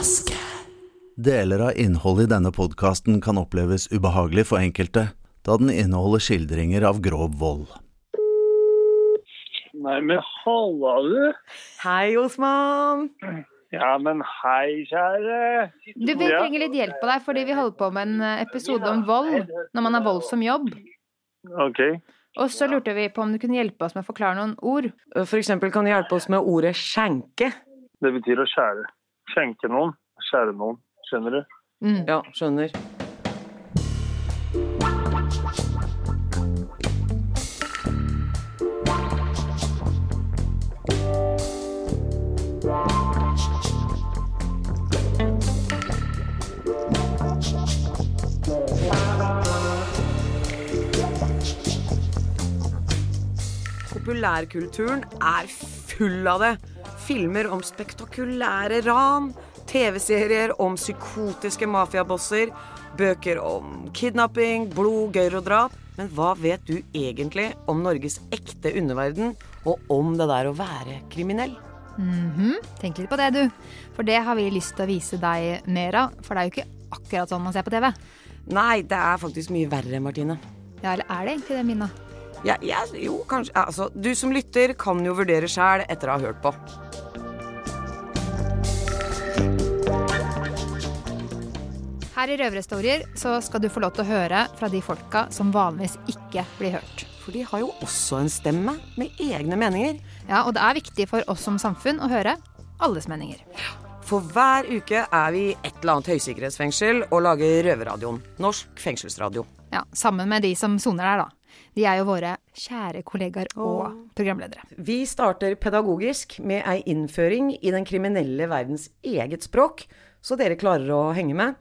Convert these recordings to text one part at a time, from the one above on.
Maske. Deler av innholdet i denne podkasten kan oppleves ubehagelig for enkelte, da den inneholder skildringer av grov vold. Nei, men halla du. Hei, Osman. Ja, men hei, kjære. Du, Vi trenger litt hjelp av deg, fordi vi holder på med en eh, episode om vold når man har vold som jobb. Ok. Og så lurte vi på om du kunne hjelpe oss med å forklare noen ord. For eksempel kan du hjelpe oss med ordet skjenke. Det betyr å skjære. Skjenke noen. Skjære noen. Skjønner du? Mm. Ja, skjønner. Populærkulturen er full av det. Filmer om spektakulære ran, TV-serier om psykotiske mafiabosser, bøker om kidnapping, blod, gørr og drap. Men hva vet du egentlig om Norges ekte underverden, og om det der å være kriminell? Mhm. Tenk litt på det, du. For det har vi lyst til å vise deg mer av. For det er jo ikke akkurat sånn man ser på TV. Nei, det er faktisk mye verre, Martine. Ja, eller er det egentlig det, Mina? Ja, ja, jo, kanskje Altså, du som lytter kan jo vurdere sjæl etter å ha hørt på. Her i Røverhistorier så skal du få lov til å høre fra de folka som vanligvis ikke blir hørt. For de har jo også en stemme med egne meninger. Ja, og det er viktig for oss som samfunn å høre alles meninger. For hver uke er vi i et eller annet høysikkerhetsfengsel og lager Røverradioen. Norsk fengselsradio. Ja, Sammen med de som soner der, da. De er jo våre kjære kollegaer og programledere. Vi starter pedagogisk med ei innføring i den kriminelle verdens eget språk, så dere klarer å henge med.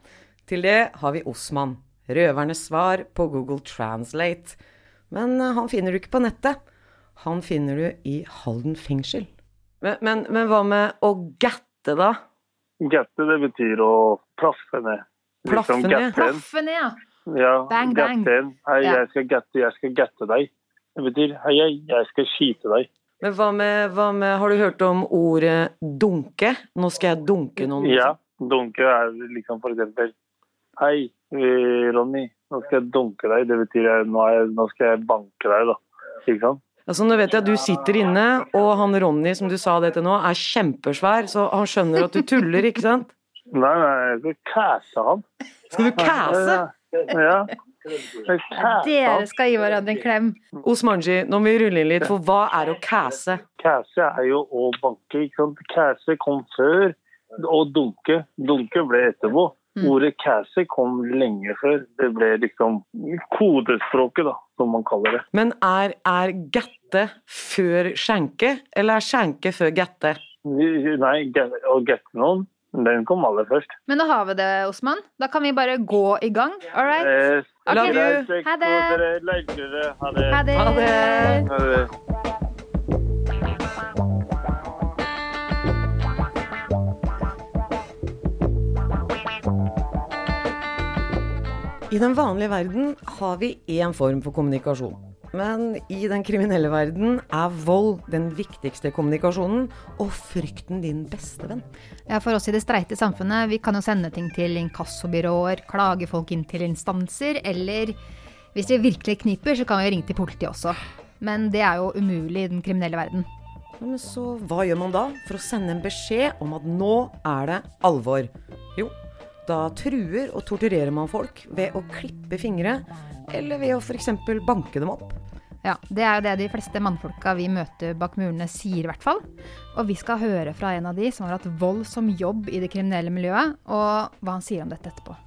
Til det har vi Osman, røvernes svar på Google Translate. Men eh, han finner du ikke på nettet. Han finner du i Halden fengsel. Men, men, men hva med å gatte, da? Gatte, det betyr å plaffe ned. Plaffe ned? Plaffe ned, ja. Ja, Bang, bang. Hei, Ja. jeg skal gatte, jeg skal gatte deg. Det betyr hei, hei, jeg skal skite deg. Men hva med, hva med Har du hørt om ordet dunke? Nå skal jeg dunke noen. Ja, dunke er liksom for eksempel Hei, eh, Ronny, nå skal jeg dunke deg. Det betyr jeg, nå, er jeg, nå skal jeg banke deg, da. Ikke sant? Altså, nå vet jeg at du sitter inne, og han Ronny som du sa det til nå, er kjempesvær, så han skjønner at du tuller, ikke sant? Nei, nei, jeg skal kæse han. Skal du kæse? Ja. Dere skal gi hverandre en klem. Osmanji, nå må vi rulle inn litt, for hva er å kæse? Kæse er jo å banke, ikke sant? Kæse kom før, og dunke. Dunke ble etterpå. Ordet kæse kom lenge før. Det ble liksom kodespråket, da, som man kaller det. Men er, er gatte før skjenke, eller er skjenke før gatte? Nei, å gette noen, den kom aller først. Men da har vi det, Osman. Da kan vi bare gå i gang. All right? Eh, Love you. greit. Ha det. Ha det. Ha det. Ha det. I den vanlige verden har vi én form for kommunikasjon. Men i den kriminelle verden er vold den viktigste kommunikasjonen, og frykten din beste venn. Ja, For oss i det streite samfunnet, vi kan jo sende ting til inkassobyråer, klage folk inn til instanser, eller hvis vi virkelig kniper, så kan vi ringe til politiet også. Men det er jo umulig i den kriminelle verden. Men så hva gjør man da for å sende en beskjed om at nå er det alvor? Jo, da truer og torturerer man folk ved å klippe fingre, eller ved å f.eks. banke dem opp. Ja, Det er jo det de fleste mannfolka vi møter bak murene sier, i hvert fall. Og vi skal høre fra en av de som har hatt vold som jobb i det kriminelle miljøet, og hva han sier om dette etterpå.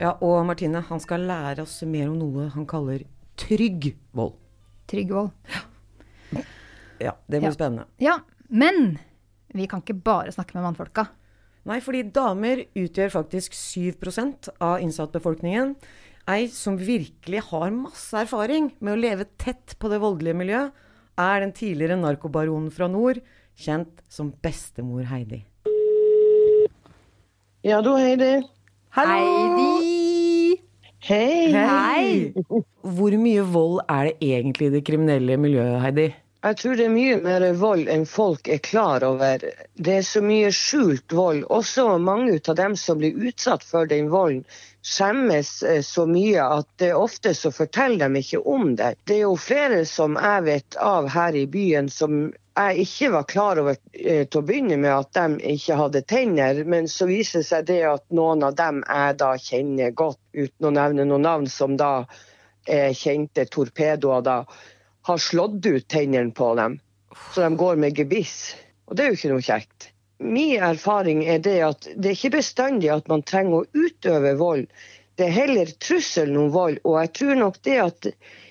Ja, og Martine, han skal lære oss mer om noe han kaller trygg vold. Trygg vold. Ja, ja det blir Ja. spennende. Ja, men vi kan ikke bare snakke med mannfolka. Nei, fordi damer utgjør faktisk 7% av innsattbefolkningen. Ei som virkelig har masse erfaring med å leve tett på det voldelige miljøet, er den tidligere narkobaronen fra nord, kjent som bestemor Heidi. Ja, da Heidi. Heidi! Hei. Hei! Hvor mye vold er det egentlig i det kriminelle miljøet, Heidi? Jeg tror det er mye mer vold enn folk er klar over. Det er så mye skjult vold. Også mange av dem som blir utsatt for den volden, skjemmes eh, så mye at det ofte så forteller de ikke om det. Det er jo flere som jeg vet av her i byen som jeg ikke var klar over eh, til å begynne med at de ikke hadde tenner, men så viser det seg det at noen av dem jeg da kjenner godt, uten å nevne noen navn, som da er kjente torpedoer, da har slått ut tennene på dem. Så de går med gebiss. Og det er jo ikke noe kjekt. Min erfaring er det at det er ikke bestandig at man trenger å utøve vold. Det er heller trusselen om vold. Og jeg tror nok det at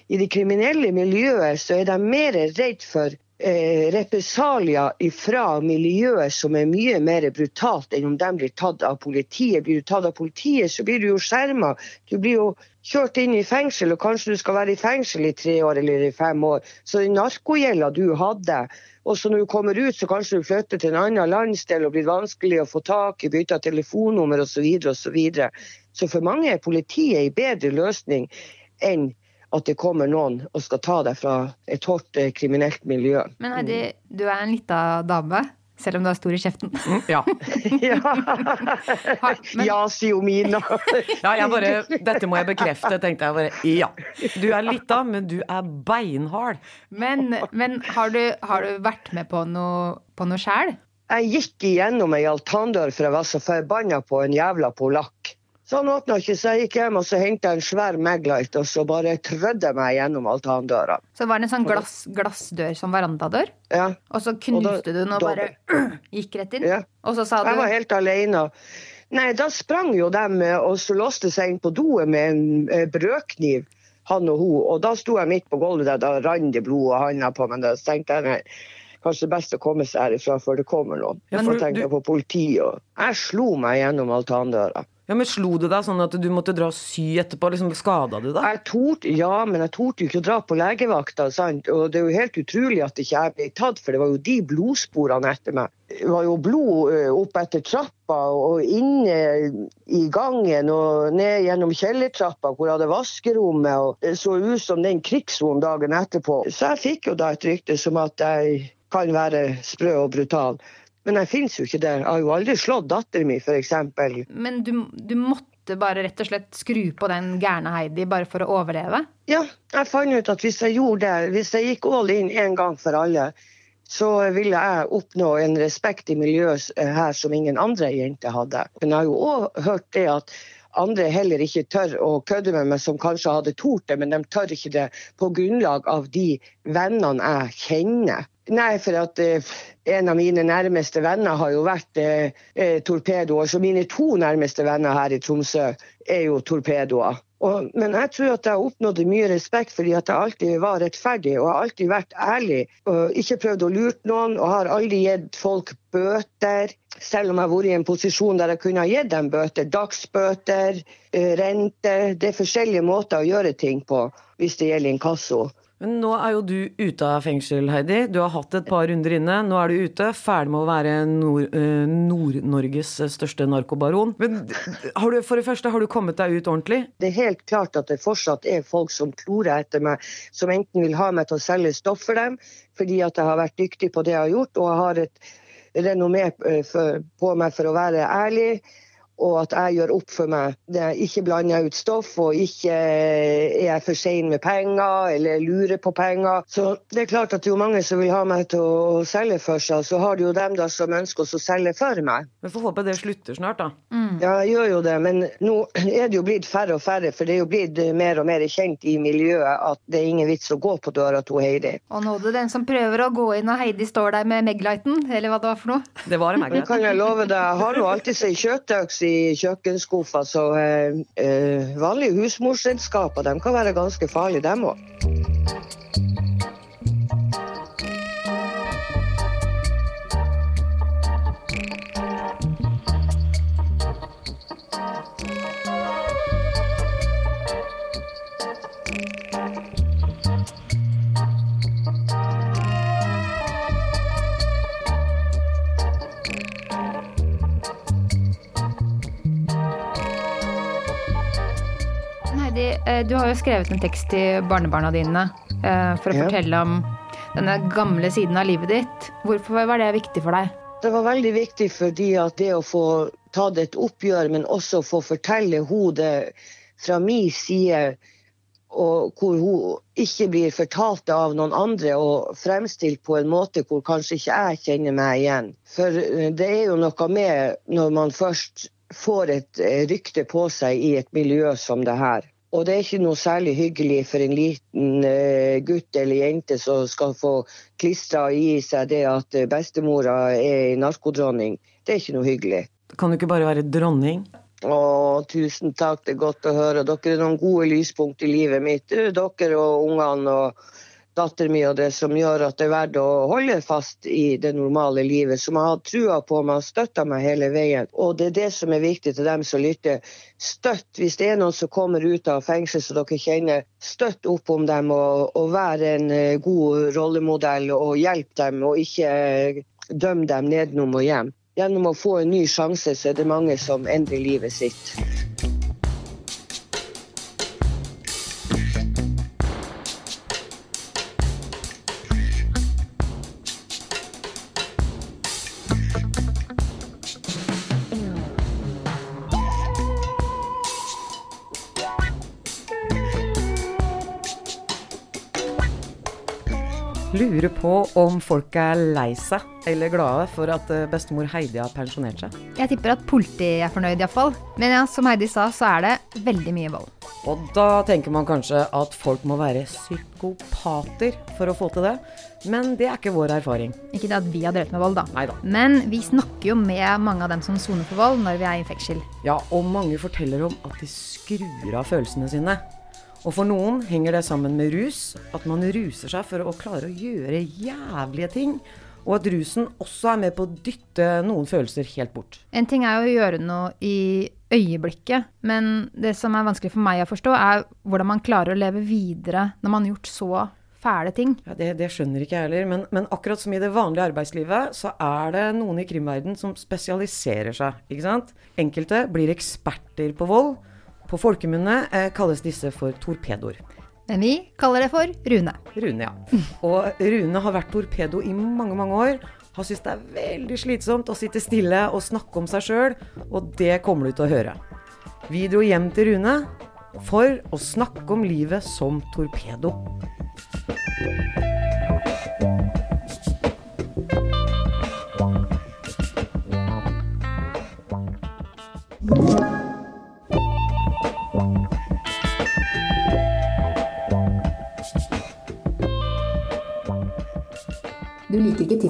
i det kriminelle miljøet så er de mer redd for eh, represalier fra miljøet som er mye mer brutalt enn om de blir tatt av politiet. Blir du tatt av politiet, så blir du jo skjerma. Du blir jo kjørt inn i fengsel, og kanskje du skal være i fengsel i tre år eller i fem år. Så den narkogjelda du hadde, og så når du kommer ut, så kanskje du flytter til en annen landsdel og blir vanskelig å få tak i, bytter telefonnummer osv. og Så, videre. så for mange er politiet en bedre løsning enn at det kommer noen og skal ta deg fra et hardt eh, kriminelt miljø. Men Heidi, du er en lita dame. Selv om du har stor i kjeften. Ja. ja. ja, sier jo min. ja, jeg bare Dette må jeg bekrefte, tenkte jeg bare. Ja. Du er lita, men du er beinhard. Men, men har, du, har du vært med på noe, på noe sjæl? Jeg gikk igjennom ei altandør for jeg var så forbanna på en jævla polakk. Så han åpna ikke, så jeg gikk hjem og så jeg en svær Maglite og så bare trødde jeg meg gjennom altandøra. Så var det en sånn glass, glassdør som verandadør, Ja, og så Og knuste da- du den og bare gikk rett inn. ja. Og så sa du Jeg var helt alene. Nei, da sprang jo dem eh, og så låste seg inn på doet med en eh, brødkniv, han og hun. Og da sto jeg midt på gulvet der, da rant det blod og handa på meg. Da tenkte jeg nei, kanskje det best å komme seg herifra før det kommer noen. Ja, får for du- på politiet. Og jeg slo meg gjennom altandøra. Ja, men Slo det deg sånn at du måtte dra og sy etterpå? Liksom Skada du deg? Jeg torde, ja, men jeg torde jo ikke å dra på legevakta. sant? Og det er jo helt utrolig at ikke jeg ble tatt, for det var jo de blodsporene etter meg. Det var jo blod eh, opp etter trappa og inne i gangen og ned gjennom kjellertrappa hvor jeg hadde vaskerommet. og Det så ut som den krigssonen dagen etterpå. Så jeg fikk jo da et rykte som at jeg kan være sprø og brutal. Men jeg fins jo ikke der. Jeg har jo aldri slått datteren min, f.eks. Men du, du måtte bare rett og slett skru på den gærne Heidi bare for å overleve? Ja, jeg fant ut at hvis jeg gjorde det, hvis jeg gikk all in en gang for alle, så ville jeg oppnå en respekt i miljøet eh, her som ingen andre jenter hadde. Men jeg har jo òg hørt det at andre heller ikke tør å kødde med meg, som kanskje hadde tort det, men de tør ikke det på grunnlag av de vennene jeg kjenner. Nei, for at eh, en av mine nærmeste venner har jo vært eh, eh, torpedoer. Så mine to nærmeste venner her i Tromsø er jo torpedoer. Og, men jeg tror at jeg oppnådde mye respekt fordi at jeg alltid var rettferdig og har alltid vært ærlig. og Ikke prøvd å lure noen og har aldri gitt folk bøter. Selv om jeg har vært i en posisjon der jeg kunne ha gitt dem bøter. Dagsbøter, eh, rente. Det er forskjellige måter å gjøre ting på hvis det gjelder inkasso. Men nå er jo du ute av fengsel, Heidi. Du har hatt et par runder inne. Nå er du ute, ferdig med å være Nord-Norges Nord-Norges største narkobaron. Men har du, for det første, har du kommet deg ut ordentlig? Det er helt klart at det fortsatt er folk som klorer etter meg, som enten vil ha meg til å selge stoff for dem, fordi at jeg har vært dyktig på det jeg har gjort, og jeg har et renommé eh, på meg for å være ærlig, og at jeg gjør opp for meg. Det er ikke blander ut stoff, og ikke er jeg for sein med penger, eller lurer på penger. Så det er klart at det er mange som vil ha meg til å selge for seg, så har du jo dem da som ønsker å selge for meg. Vi får håpe det slutter snart, da. Ja, jeg gjør jo det, men nå er det jo blitt færre og færre, for det er jo blitt mer og mer kjent i miljøet at det er ingen vits å gå på døra til Heidi. Og nå er det den som prøver å gå inn, og Heidi står der med Meglighten, eller hva det var for noe. Det var en Det kan jeg love deg. Jeg har jo alltid ei kjøttøks i kjøkkenskuffa, så eh, eh, vanlige husmorsredskaper kan være ganske farlige, dem òg. Du har jo skrevet en tekst til barnebarna dine eh, for å Ja. fortelle om denne gamle siden av livet ditt. Hvorfor var det viktig for deg? Det var veldig viktig fordi at det å få tatt et oppgjør, men også få fortelle hodet fra min side, og hvor hun ikke blir fortalt av noen andre og fremstilt på en måte hvor kanskje ikke jeg kjenner meg igjen. For eh, det er jo noe med når man først får et eh, rykte på seg i et miljø som det her. Og det er ikke noe særlig hyggelig for en liten uh, gutt eller jente som skal få klistra i seg det at bestemora er narkodronning. Det er ikke noe hyggelig. Kan du ikke bare være dronning? Å, tusen takk, det er godt å høre. Dere er noen gode lyspunkt i livet mitt. Dere og ungene og datteren mi, og det som gjør at det er verdt å holde fast i det normale livet. Som har trua på meg og støtta meg hele veien. Og det er det som er viktig til dem som lytter. Støtt hvis det er noen som kommer ut av fengsel så dere kjenner. Støtt opp om dem og, og vær en eh, god rollemodell og hjelp dem, og ikke eh, døm dem nedenom og hjem. Gjennom å få en ny sjanse, så er det mange som endrer livet sitt. Lurer på om folk er lei seg eller glade for at eh, bestemor Heidi har pensjonert seg. Jeg tipper at politiet er fornøyd, iallfall. Men ja, som Heidi sa, så er det veldig mye vold. Og da tenker man kanskje at folk må være psykopater for å få til det. Men det er ikke vår erfaring. Ikke det at vi har drevet med vold, da. Neida. Men vi snakker jo med mange av dem som soner for vold, når vi er i fengsel. Ja, og mange forteller om at de skrur av følelsene sine. Og for noen henger det sammen med rus, at man ruser seg for å klare å gjøre jævlige ting. Og at rusen også er med på å dytte noen følelser helt bort. En ting er jo å gjøre noe i øyeblikket, men det som er vanskelig for meg å forstå, er hvordan man klarer å leve videre når man har gjort så fæle ting. Ja, det, det skjønner ikke jeg heller, men, men akkurat som i det vanlige arbeidslivet, så er det noen i krimverden som spesialiserer seg. ikke sant? Enkelte blir eksperter på vold. På folkemunne eh, kalles disse for torpedoer. Men vi kaller det for Rune. Rune, ja. Og Rune har vært torpedo i mange, mange år. Han syns det er veldig slitsomt å sitte stille og snakke om seg sjøl, og det kommer du til å høre. Vi dro hjem til Rune for å snakke om livet som torpedo.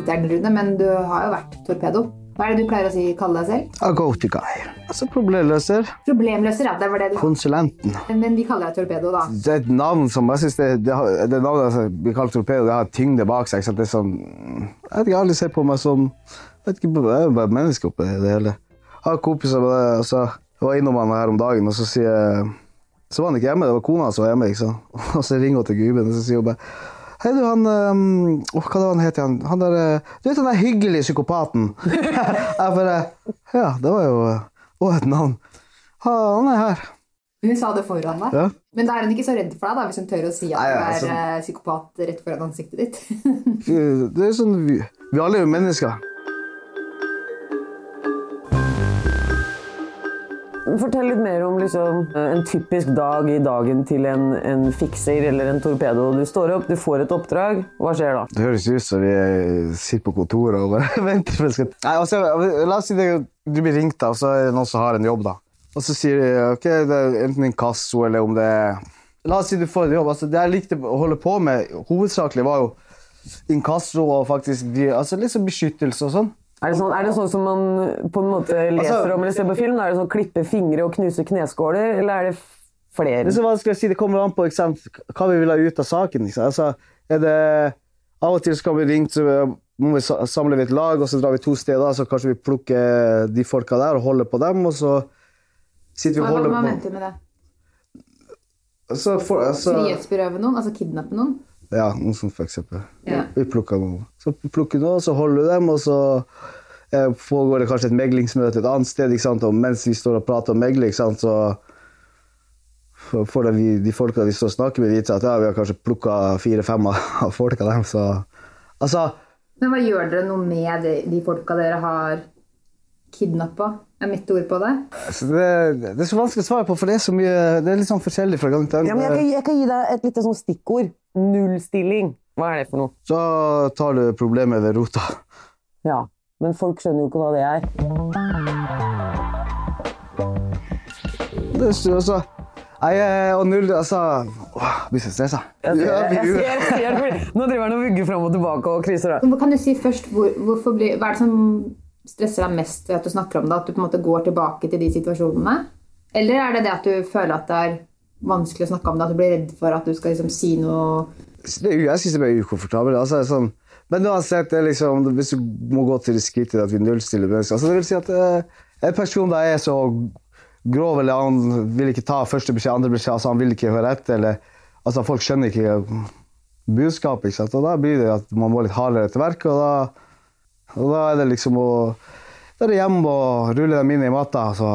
Tittelen, Rune, men du har jo vært torpedo. Hva er det du pleier å si, kalle deg selv? A go-to guy. Altså problemløser. Problemløser, ja. Det var det du Konsulenten. Men vi kaller deg torpedo, da. Det er et navn som jeg synes det, det, har- det navnet som blir kalt torpedo, det har tyngde bak seg. Så? Det er sånn, jeg vet ikke, jeg aldri sett på meg som jeg vet ikke, jeg er bare et menneske oppi det hele. Jeg har kompiser med det. Altså, jeg var innom han her om dagen, og så sier Så var han ikke hjemme, det var kona som var hjemme. ikke sant? Og så ringer hun til Guben, og så sier hun bare Hei, du, han um, åh, Hva var han het igjen? han der, eh, du vet han der hyggelige psykopaten? jeg bare Ja, det var jo Å, et navn. Ha, han er her. Hun sa det foran deg. Ja. Men da er hun ikke så redd for deg, da, hvis hun tør å si at Nei, du er altså- eh, psykopat rett foran ansiktet ditt. Det er sånn, vi, vi alle er jo mennesker. Fortell litt mer om liksom, en typisk dag i dagen til en, en fikser eller en torpedo. Du står opp, du får et oppdrag. Hva skjer da? Det høres ut som vi sitter på kontoret og bare venter på Nei, altså, La oss si det, du blir ringt, da, og så er det noen som har en jobb. da. Og så sier de ok, det er enten inkasso eller om det er La oss si du får en jobb. altså Det jeg likte å holde på med, hovedsakelig var jo inkasso og faktisk altså liksom beskyttelse og sånn. Er det, sånn, er det sånn som man på en måte leser Altså- om eller ser på film? Er det sånn klippe fingre og knuse kneskåler, eller er det flere? Det, er så vanskelig å si, det kommer an på sant, hva vi vil ha ut av saken. Altså, er det, av og til skal vi ringe, så må vi samle et lag, og så drar vi to steder. Så kanskje vi plukker de folka der og holder på dem, og så sitter vi og Hva, hva holder man på mente med det? Altså, for, altså, Frihetsberøve noen? Altså kidnappe noen? Ja, noe sånt for eksempel. Ja. Vi plukker noe. Så plukker du noen, så holder vi dem, og så eh, foregår det kanskje et meglingsmøte et annet sted. Ikke sant? Og mens vi står og prater om megling, ikke sant, så får de, de folka vi står og snakker med, vite at ja, vi har kanskje plukka fire-fem av folka dem. Så Altså, Men hva gjør dere noe med de, de folka dere har kidnappa? Er mitt ord på det? altså, det, det er så vanskelig å svare på, for det er så mye Det er litt sånn forskjellig fra gang til Ja, men jeg, gang. kan, jeg kan gi deg et lite sånn stikkord. Nullstilling. Hva er det for noe? Da tar du problemet ved rota. Ja, Men folk skjønner jo ikke hva det er. Det er også. altså, jeg er og null Altså åh, Blir så stressa. Jeg ser. Nå driver han og vugger fram og tilbake og kriser. Kan du si først hvor, blir, Hva er det som stresser deg mest ved at du snakker om det? At du på en måte går tilbake til de situasjonene? Eller er det det at du føler at det er vanskelig å snakke om det? At du blir redd for at du skal liksom si noe det jeg syns det er ukomfortabelt. Altså, sånn, men uansett, liksom, hvis du må gå til det skrittet at vi nullstiller mennesker altså, Det vil si at eh, en person der er så grov, eller han vil ikke ta første beskjed, andre beskjed, altså han vil ikke høre etter, eller altså, folk skjønner ikke budskapet. Ikke sant? Og da blir det at man må litt hardere til verket, og da, og da er det liksom å Da er det hjem og rulle dem inn i matta, så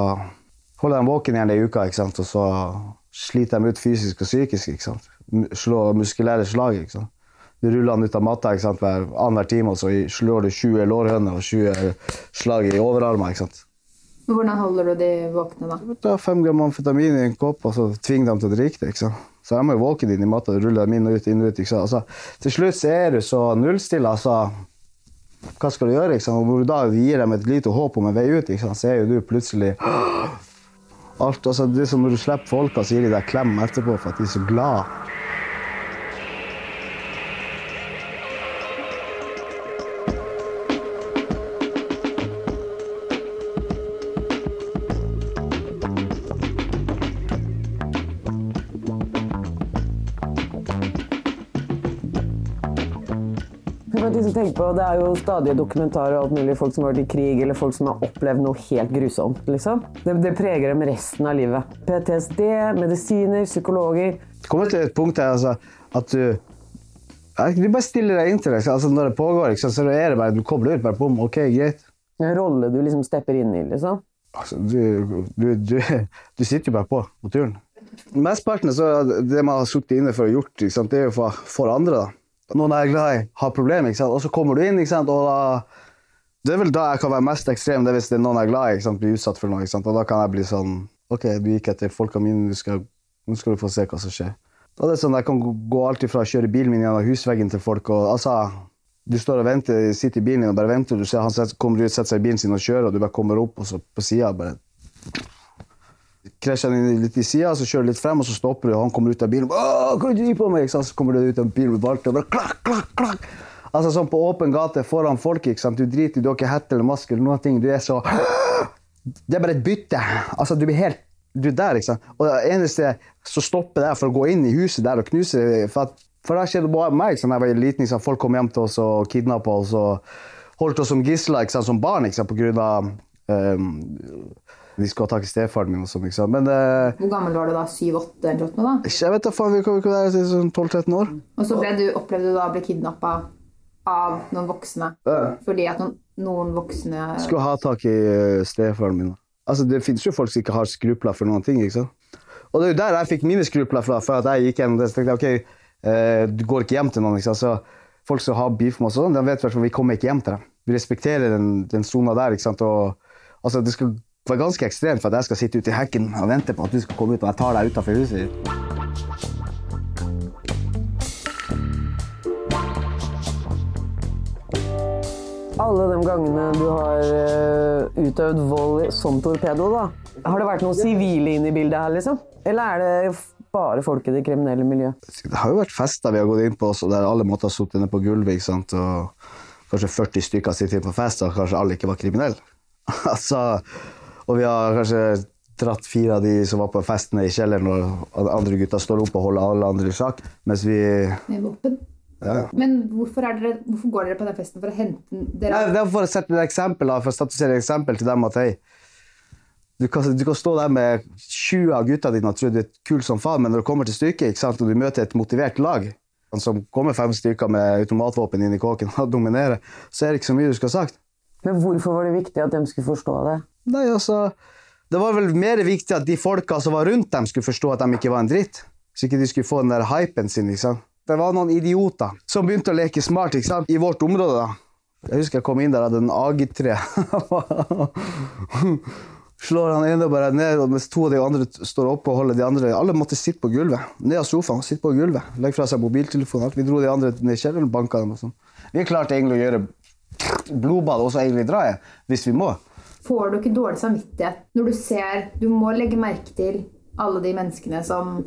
holde dem våken igjen ei uke, ikke sant? og så sliter dem ut fysisk og psykisk. Slå muskulære slag. ikke sant? Du ruller han ut av matta ikke sant? hver annenhver time, og så slår du 20 lårhøner og 20 slag i overarmer. ikke sant? Hvordan holder du de våkne da? Ta fem gram amfetamin i en kopp og så tvinge dem til å drikke det. ikke sant? Så de er jo våkne inn i matta, og ruller dem inn og ut, inn og ut. ikke sant? Altså, til slutt så er du så nullstilla, altså Hva skal du gjøre? ikke sant? Og når du da gir dem et lite håp om en vei ut, ikke sant? så er jo du plutselig alt, altså Det er som når du slipper folka, så gir de deg klem etterpå for at de er så glad. Kan liksom på, Det er jo stadige dokumentarer og alt mulig folk som har vært i krig, eller folk som har opplevd noe helt grusomt. liksom. Det, det preger dem resten av livet. PTSD, medisiner, psykologer. Det kommer til et punkt her altså, at du Du bare stiller deg inn til det. Altså, når det pågår, liksom, så er det bare, du kobler ut. bare bom, ok, greit. En rolle du liksom stepper inn i. liksom. Altså, du, du, du, du sitter jo bare på på turen. Mesteparten av det man har sittet inne for og gjort, det er jo for, for andre. da. Noen jeg er glad i, har problemer, og så kommer du inn, og da Det er vel da jeg kan være mest ekstrem, det er hvis det er noen jeg er glad i, blir utsatt for noe. Og da kan jeg bli sånn OK, du gikk etter folka mine, nå skal, skal du få se hva som skjer. Da er det sånn, Jeg kan gå- gå ifra fra å kjøre bilen min gjennom husveggen til folk. og altså, Du står og venter, sitter i bilen din og bare venter, du ser han kommer ut, setter seg i bilen sin og kjører, og du bare kommer opp og så på sida bare krasjer inn litt i sida, så kjører du litt frem, og så stopper du, og han kommer ut av bilen. Åh, hva er det du på meg? Så kommer du ut av bilen med balter, og bare klakk, klakk, klakk. Altså sånn på åpen gate foran folk. ikke sant? Du driter, du har ikke hette eller maske eller noen ting. Du er så Det er bare et bytte. Altså, du blir helt Du er der, ikke sant. Og det eneste som stopper deg for å gå inn i huset der og knuse For, at, for det skjedde bare meg da jeg var liten. Ikke? Folk kom hjem til oss og kidnappa oss og holdt oss som gisler som barn ikke sant? på grunn av ehm, de skulle ha tak i stefaren min og sånn. ikke sant? Men eh, Hvor gammel var du da? 7-8 eller noe? da? jeg vet da faen, vi kom ikke der til sånn 12-13 år. Og så ble du, opplevde du da å bli kidnappa av noen voksne? Ja. Fordi at noen, noen voksne Skulle ha tak i eh, stefaren min. Altså, det finnes jo folk som ikke har skrupler for noen ting. ikke sant? Og det er jo der jeg fikk mine skrupler fra. for at jeg gikk gjennom det, så tenkte jeg, ok, eh, Du går ikke hjem til noen. ikke sant? Så Folk som har beef med oss, og sånn, de vet i hvert fall vi kommer ikke hjem til dem. Vi respekterer den, den sona der. ikke sant? Og, altså, Det skal være ganske ekstremt for at jeg skal sitte ute i hekken og vente på at du skal komme ut, og jeg tar deg utafor huset ditt. Alle de gangene du har eh, utøvd vold som torpedo, da, har det vært noen sivile inne i bildet her, liksom? Eller er det bare folk i det kriminelle miljøet? Det har jo vært fester vi har gått inn på der alle måtte ha sittet nede på gulvet. ikke sant? Og kanskje 40 stykker sitter på fest, og kanskje alle ikke var kriminelle. altså, og vi har kanskje dratt fire av de som var på festene i kjelleren, og andre gutter står opp og holder alle andre i sjakk, mens vi med våpen. ja. Men hvorfor, er dere, hvorfor går dere på den festen? For å hente dere Nei, det er for å sette et eksempel, da, for å statusere et eksempel til dem at hei, du kan, du kan stå der med 20 av gutta dine og tro du er kul som faen, men når det kommer til stykket, og du møter et motivert lag som kommer fem stykker med automatvåpen inn i kåken og dominerer, så er det ikke så mye du skal ha sagt. Men hvorfor var det viktig at de skulle forstå det? Nei, altså, det var vel mer viktig at de folka som var rundt dem, skulle forstå at de ikke var en dritt. Så ikke de skulle få den der hypen sin. sant? Det var noen idioter som begynte å leke smart ikke sant? i vårt område. da. Jeg husker jeg kom inn der hadde en AG3. Slår han ene bare ned, og mens to av de andre står oppe og holder de andre Alle måtte sitte på gulvet. Ned av sofaen, sitte på gulvet. Legge fra seg mobiltelefonen. Vi dro de andre ned i kjelleren og banka dem. og sånn. Vi klarte egentlig å gjøre blodbad også egentlig dra i, hvis vi må. Får du ikke dårlig samvittighet når du ser Du må legge merke til alle de menneskene som,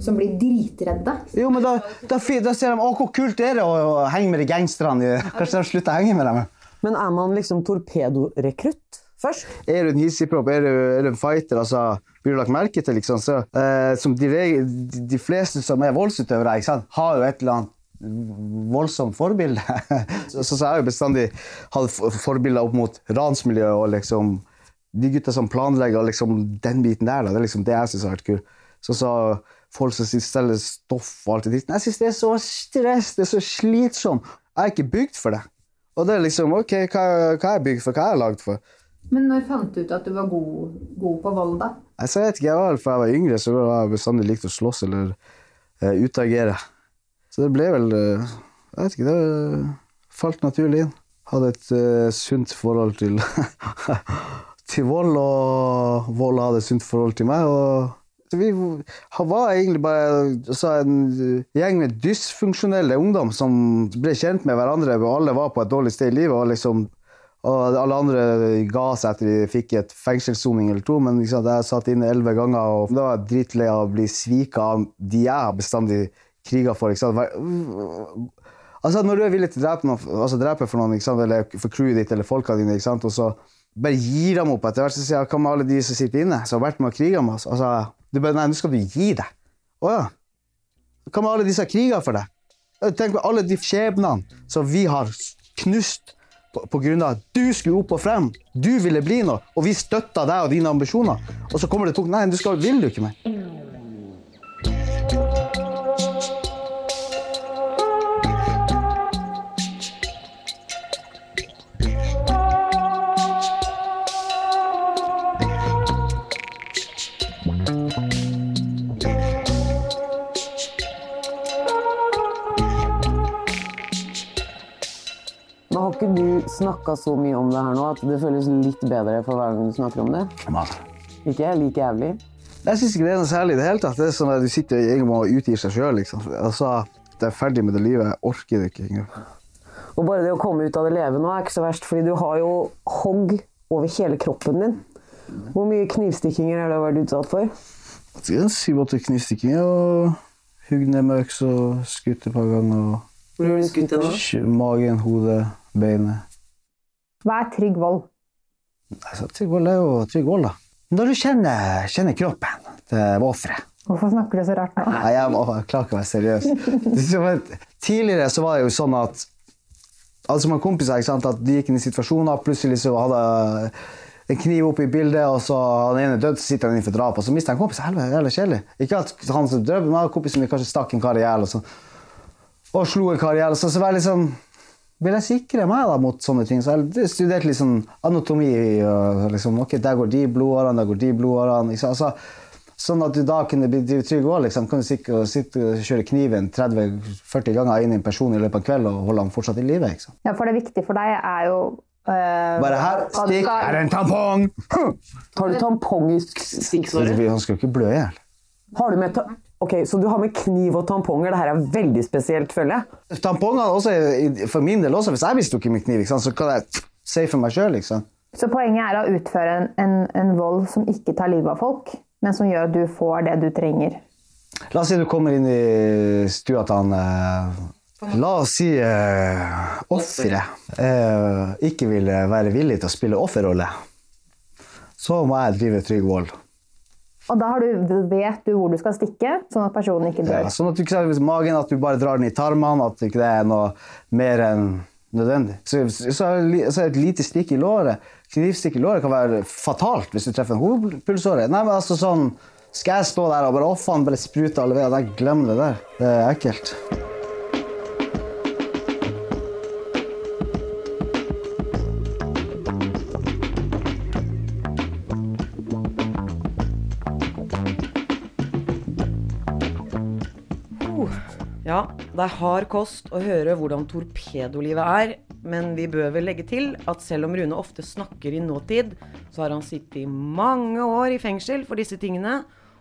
som blir dritredde. Jo, men da, da, da ser de å, hvor kult er det å, å henge med de gangsterne. Kanskje de slutter å henge med dem. Men er man liksom torpedorekrutt først? Er du en hissigpropp, er, du- er du en fighter, altså, blir du lagt merke til, liksom, så, eh, som de, de, de fleste som er voldsutøvere, ikke sant, har jo et eller annet voldsomt forbilde. så, så, så jeg har jo bestandig hatt forbilder opp mot ransmiljøet og liksom de gutta som planlegger liksom, den biten der, da, det er liksom det jeg syns har vært kult. Så sa folk som selger stoff og alt det der Jeg syns det er så stress, det er så slitsomt. Jeg er ikke bygd for det. Og det er liksom OK, hva, hva er jeg bygd for? Hva er jeg lagd for? Men når fant du ut at du var god, god på vold, da? Jeg, så jeg vet ikke, jeg var, For jeg var yngre, så var jeg bestandig likt å slåss eller uh, utagere. Så det ble vel eh, Jeg vet ikke, det falt naturlig inn. Hadde et uh, sunt forhold til til vold, og vold hadde et sunt forhold til meg. og vi var egentlig bare en gjeng med dysfunksjonelle ungdom som ble kjent med hverandre. og Alle var på et dårlig sted i livet. Og, liksom, og alle andre ga seg etter de fikk et fengselssoning eller to. Men liksom, jeg satt inne elleve ganger og da var jeg dritlei av å bli svika av de jeg bestandig kriga for. Ikke sant? Altså, når du er villig til å drepe, noen, altså, drepe for noen, ikke sant? eller for crewet ditt eller folka dine, ikke sant? og så bare gir dem opp etter hvert, så sier jeg hva med alle de som sitter inne, som har vært med og kriga med oss? Altså, du bare, nei, nå skal du gi deg. Å ja. Hva med alle de som har kriga for deg? Tenk på alle de skjebnene som vi har knust på grunn av at du skulle opp og frem. Du ville bli noe, og vi støtta deg og dine ambisjoner. Og så kommer det tungt Nei, du skal, vil du ikke mer. Snakka så mye om det her nå at det føles litt bedre for hver gang du snakker om det? Ikke like jævlig? Jeg syns ikke det er noe særlig i det hele tatt. Det er sånn at Du sitter egentlig og utgir seg sjøl. Liksom. Altså, det er ferdig med det livet. Jeg orker det ikke. engang. Og bare det å komme ut av det leve nå er ikke så verst, fordi du har jo hogg over hele kroppen din. Hvor mye knivstikkinger har du vært utsatt for? Syv-åtte knivstikkinger og hugd ned med øks og skutt et par ganger. og Hvor har du skutt sk- Magen, hodet, beinet. Hva er trygg vold? Altså, trygg vold er jo trygg vold, da. Når du kjenner, kjenner kroppen til offeret Hvorfor snakker du så rart nå? Nei, jeg, må- jeg klarer ikke å være seriøs. Tidligere så var det jo sånn at alle som har kompiser, ikke sant, at de gikk inn i situasjoner, plutselig så hadde en kniv opp i bildet, og så han ene død, så sitter han innenfor drap, og så mister han kompisen. Helvete, jævlig kjedelig. Ikke at han som drøp, men kompisen min kanskje stakk en kar i hjel, og, så- og slo en kar i hjel. Så, så var det liksom vil jeg sikre meg da mot sånne ting. Så jeg studerte litt sånn anatomi. Og liksom, ok, Der går de blodårene, der går de blodårene. Liksom. Altså, sånn at du da kunne bli trygg òg. Liksom. Kan du sitte, sitte og kjøre kniven 30-40 ganger inn i en person i løpet av en kveld og holde han fortsatt i live. Liksom. Ja, for det viktige for deg er jo øh, Bare her, stikk, skal- her er en tampong! Har du tampong i stikksåret? Han skal jo ikke blø i hjel. Har du med ta Ok, Så du har med kniv og tamponger. Det her er veldig spesielt, føler jeg. Tamponger også, for min del også, hvis jeg blir stukket med kniv, så kan jeg safe meg sjøl. Liksom. Så poenget er å utføre en, en, en vold som ikke tar livet av folk, men som gjør at du får det du trenger. La oss si du kommer inn i stua til han eh, La oss si eh, offeret eh, ikke vil være villig til å spille offerrolle. Så må jeg drive trygg vold. Og da du, vet du hvor du skal stikke, sånn at personen ikke dør. Ja, sånn at du ikke ser magen, at du bare drar den i tarmene, at ikke det er noe mer enn nødvendig. Så, så, så et lite stikk i låret. Knivstikk i låret kan være fatalt hvis du treffer en hovedpulsåre. Nei, men altså sånn Skal jeg stå der og bare Å, faen, bare sprute alle veier? Glem det der. Det er ekkelt. Ja, det er hard kost å høre hvordan torpedolivet er, men vi bør vel legge til at selv om Rune ofte snakker i nåtid, så har han sittet i mange år i fengsel for disse tingene,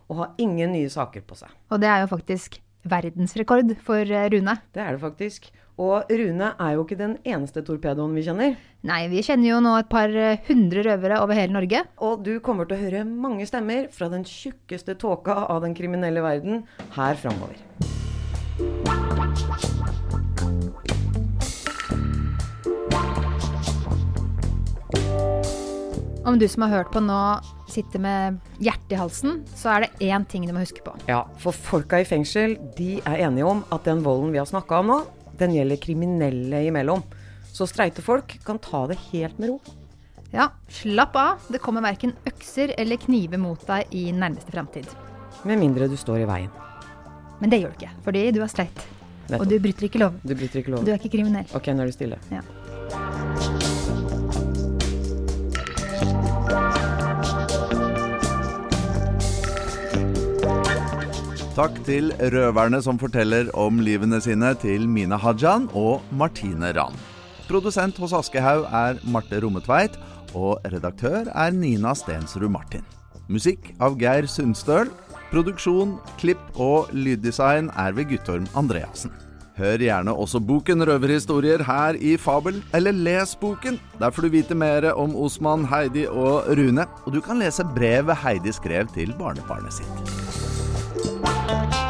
og har ingen nye saker på seg. Og det er jo faktisk verdensrekord for eh, Rune. Det er det faktisk. Og Rune er jo ikke den eneste torpedoen vi kjenner. Nei, vi kjenner jo nå et par eh, hundre røvere over hele Norge. Og du kommer til å høre mange stemmer fra den tjukkeste tåka av den kriminelle verden her framover. Om du som har hørt på nå sitter med hjertet i halsen, så er det én ting du må huske på. Ja, for folka i fengsel de er enige om at den volden vi har snakka om nå, den gjelder kriminelle imellom. Så streite folk kan ta det helt med ro. Ja, slapp av. Det kommer verken økser eller kniver mot deg i nærmeste framtid. Med mindre du står i veien. Men det gjør du ikke, fordi du er streit. Nettopp. Og du bryter ikke lov. Du bryter ikke lov. Du er ikke kriminell. Ok, nå er du stille. Ja. Takk til røverne som forteller om livene sine til Mina Hajan og Martine Rand. Produsent hos Aschehoug er Marte Rommetveit, og redaktør er Nina Stensrud Martin. Musikk av Geir Sundstøl. Produksjon, klipp og lyddesign er ved Guttorm Andreassen. Hør gjerne også boken Røverhistorier her i Fabel, eller les boken. Der får du vite mer om Osman, Heidi og Rune, og du kan lese brevet Heidi skrev til barnebarnet sitt.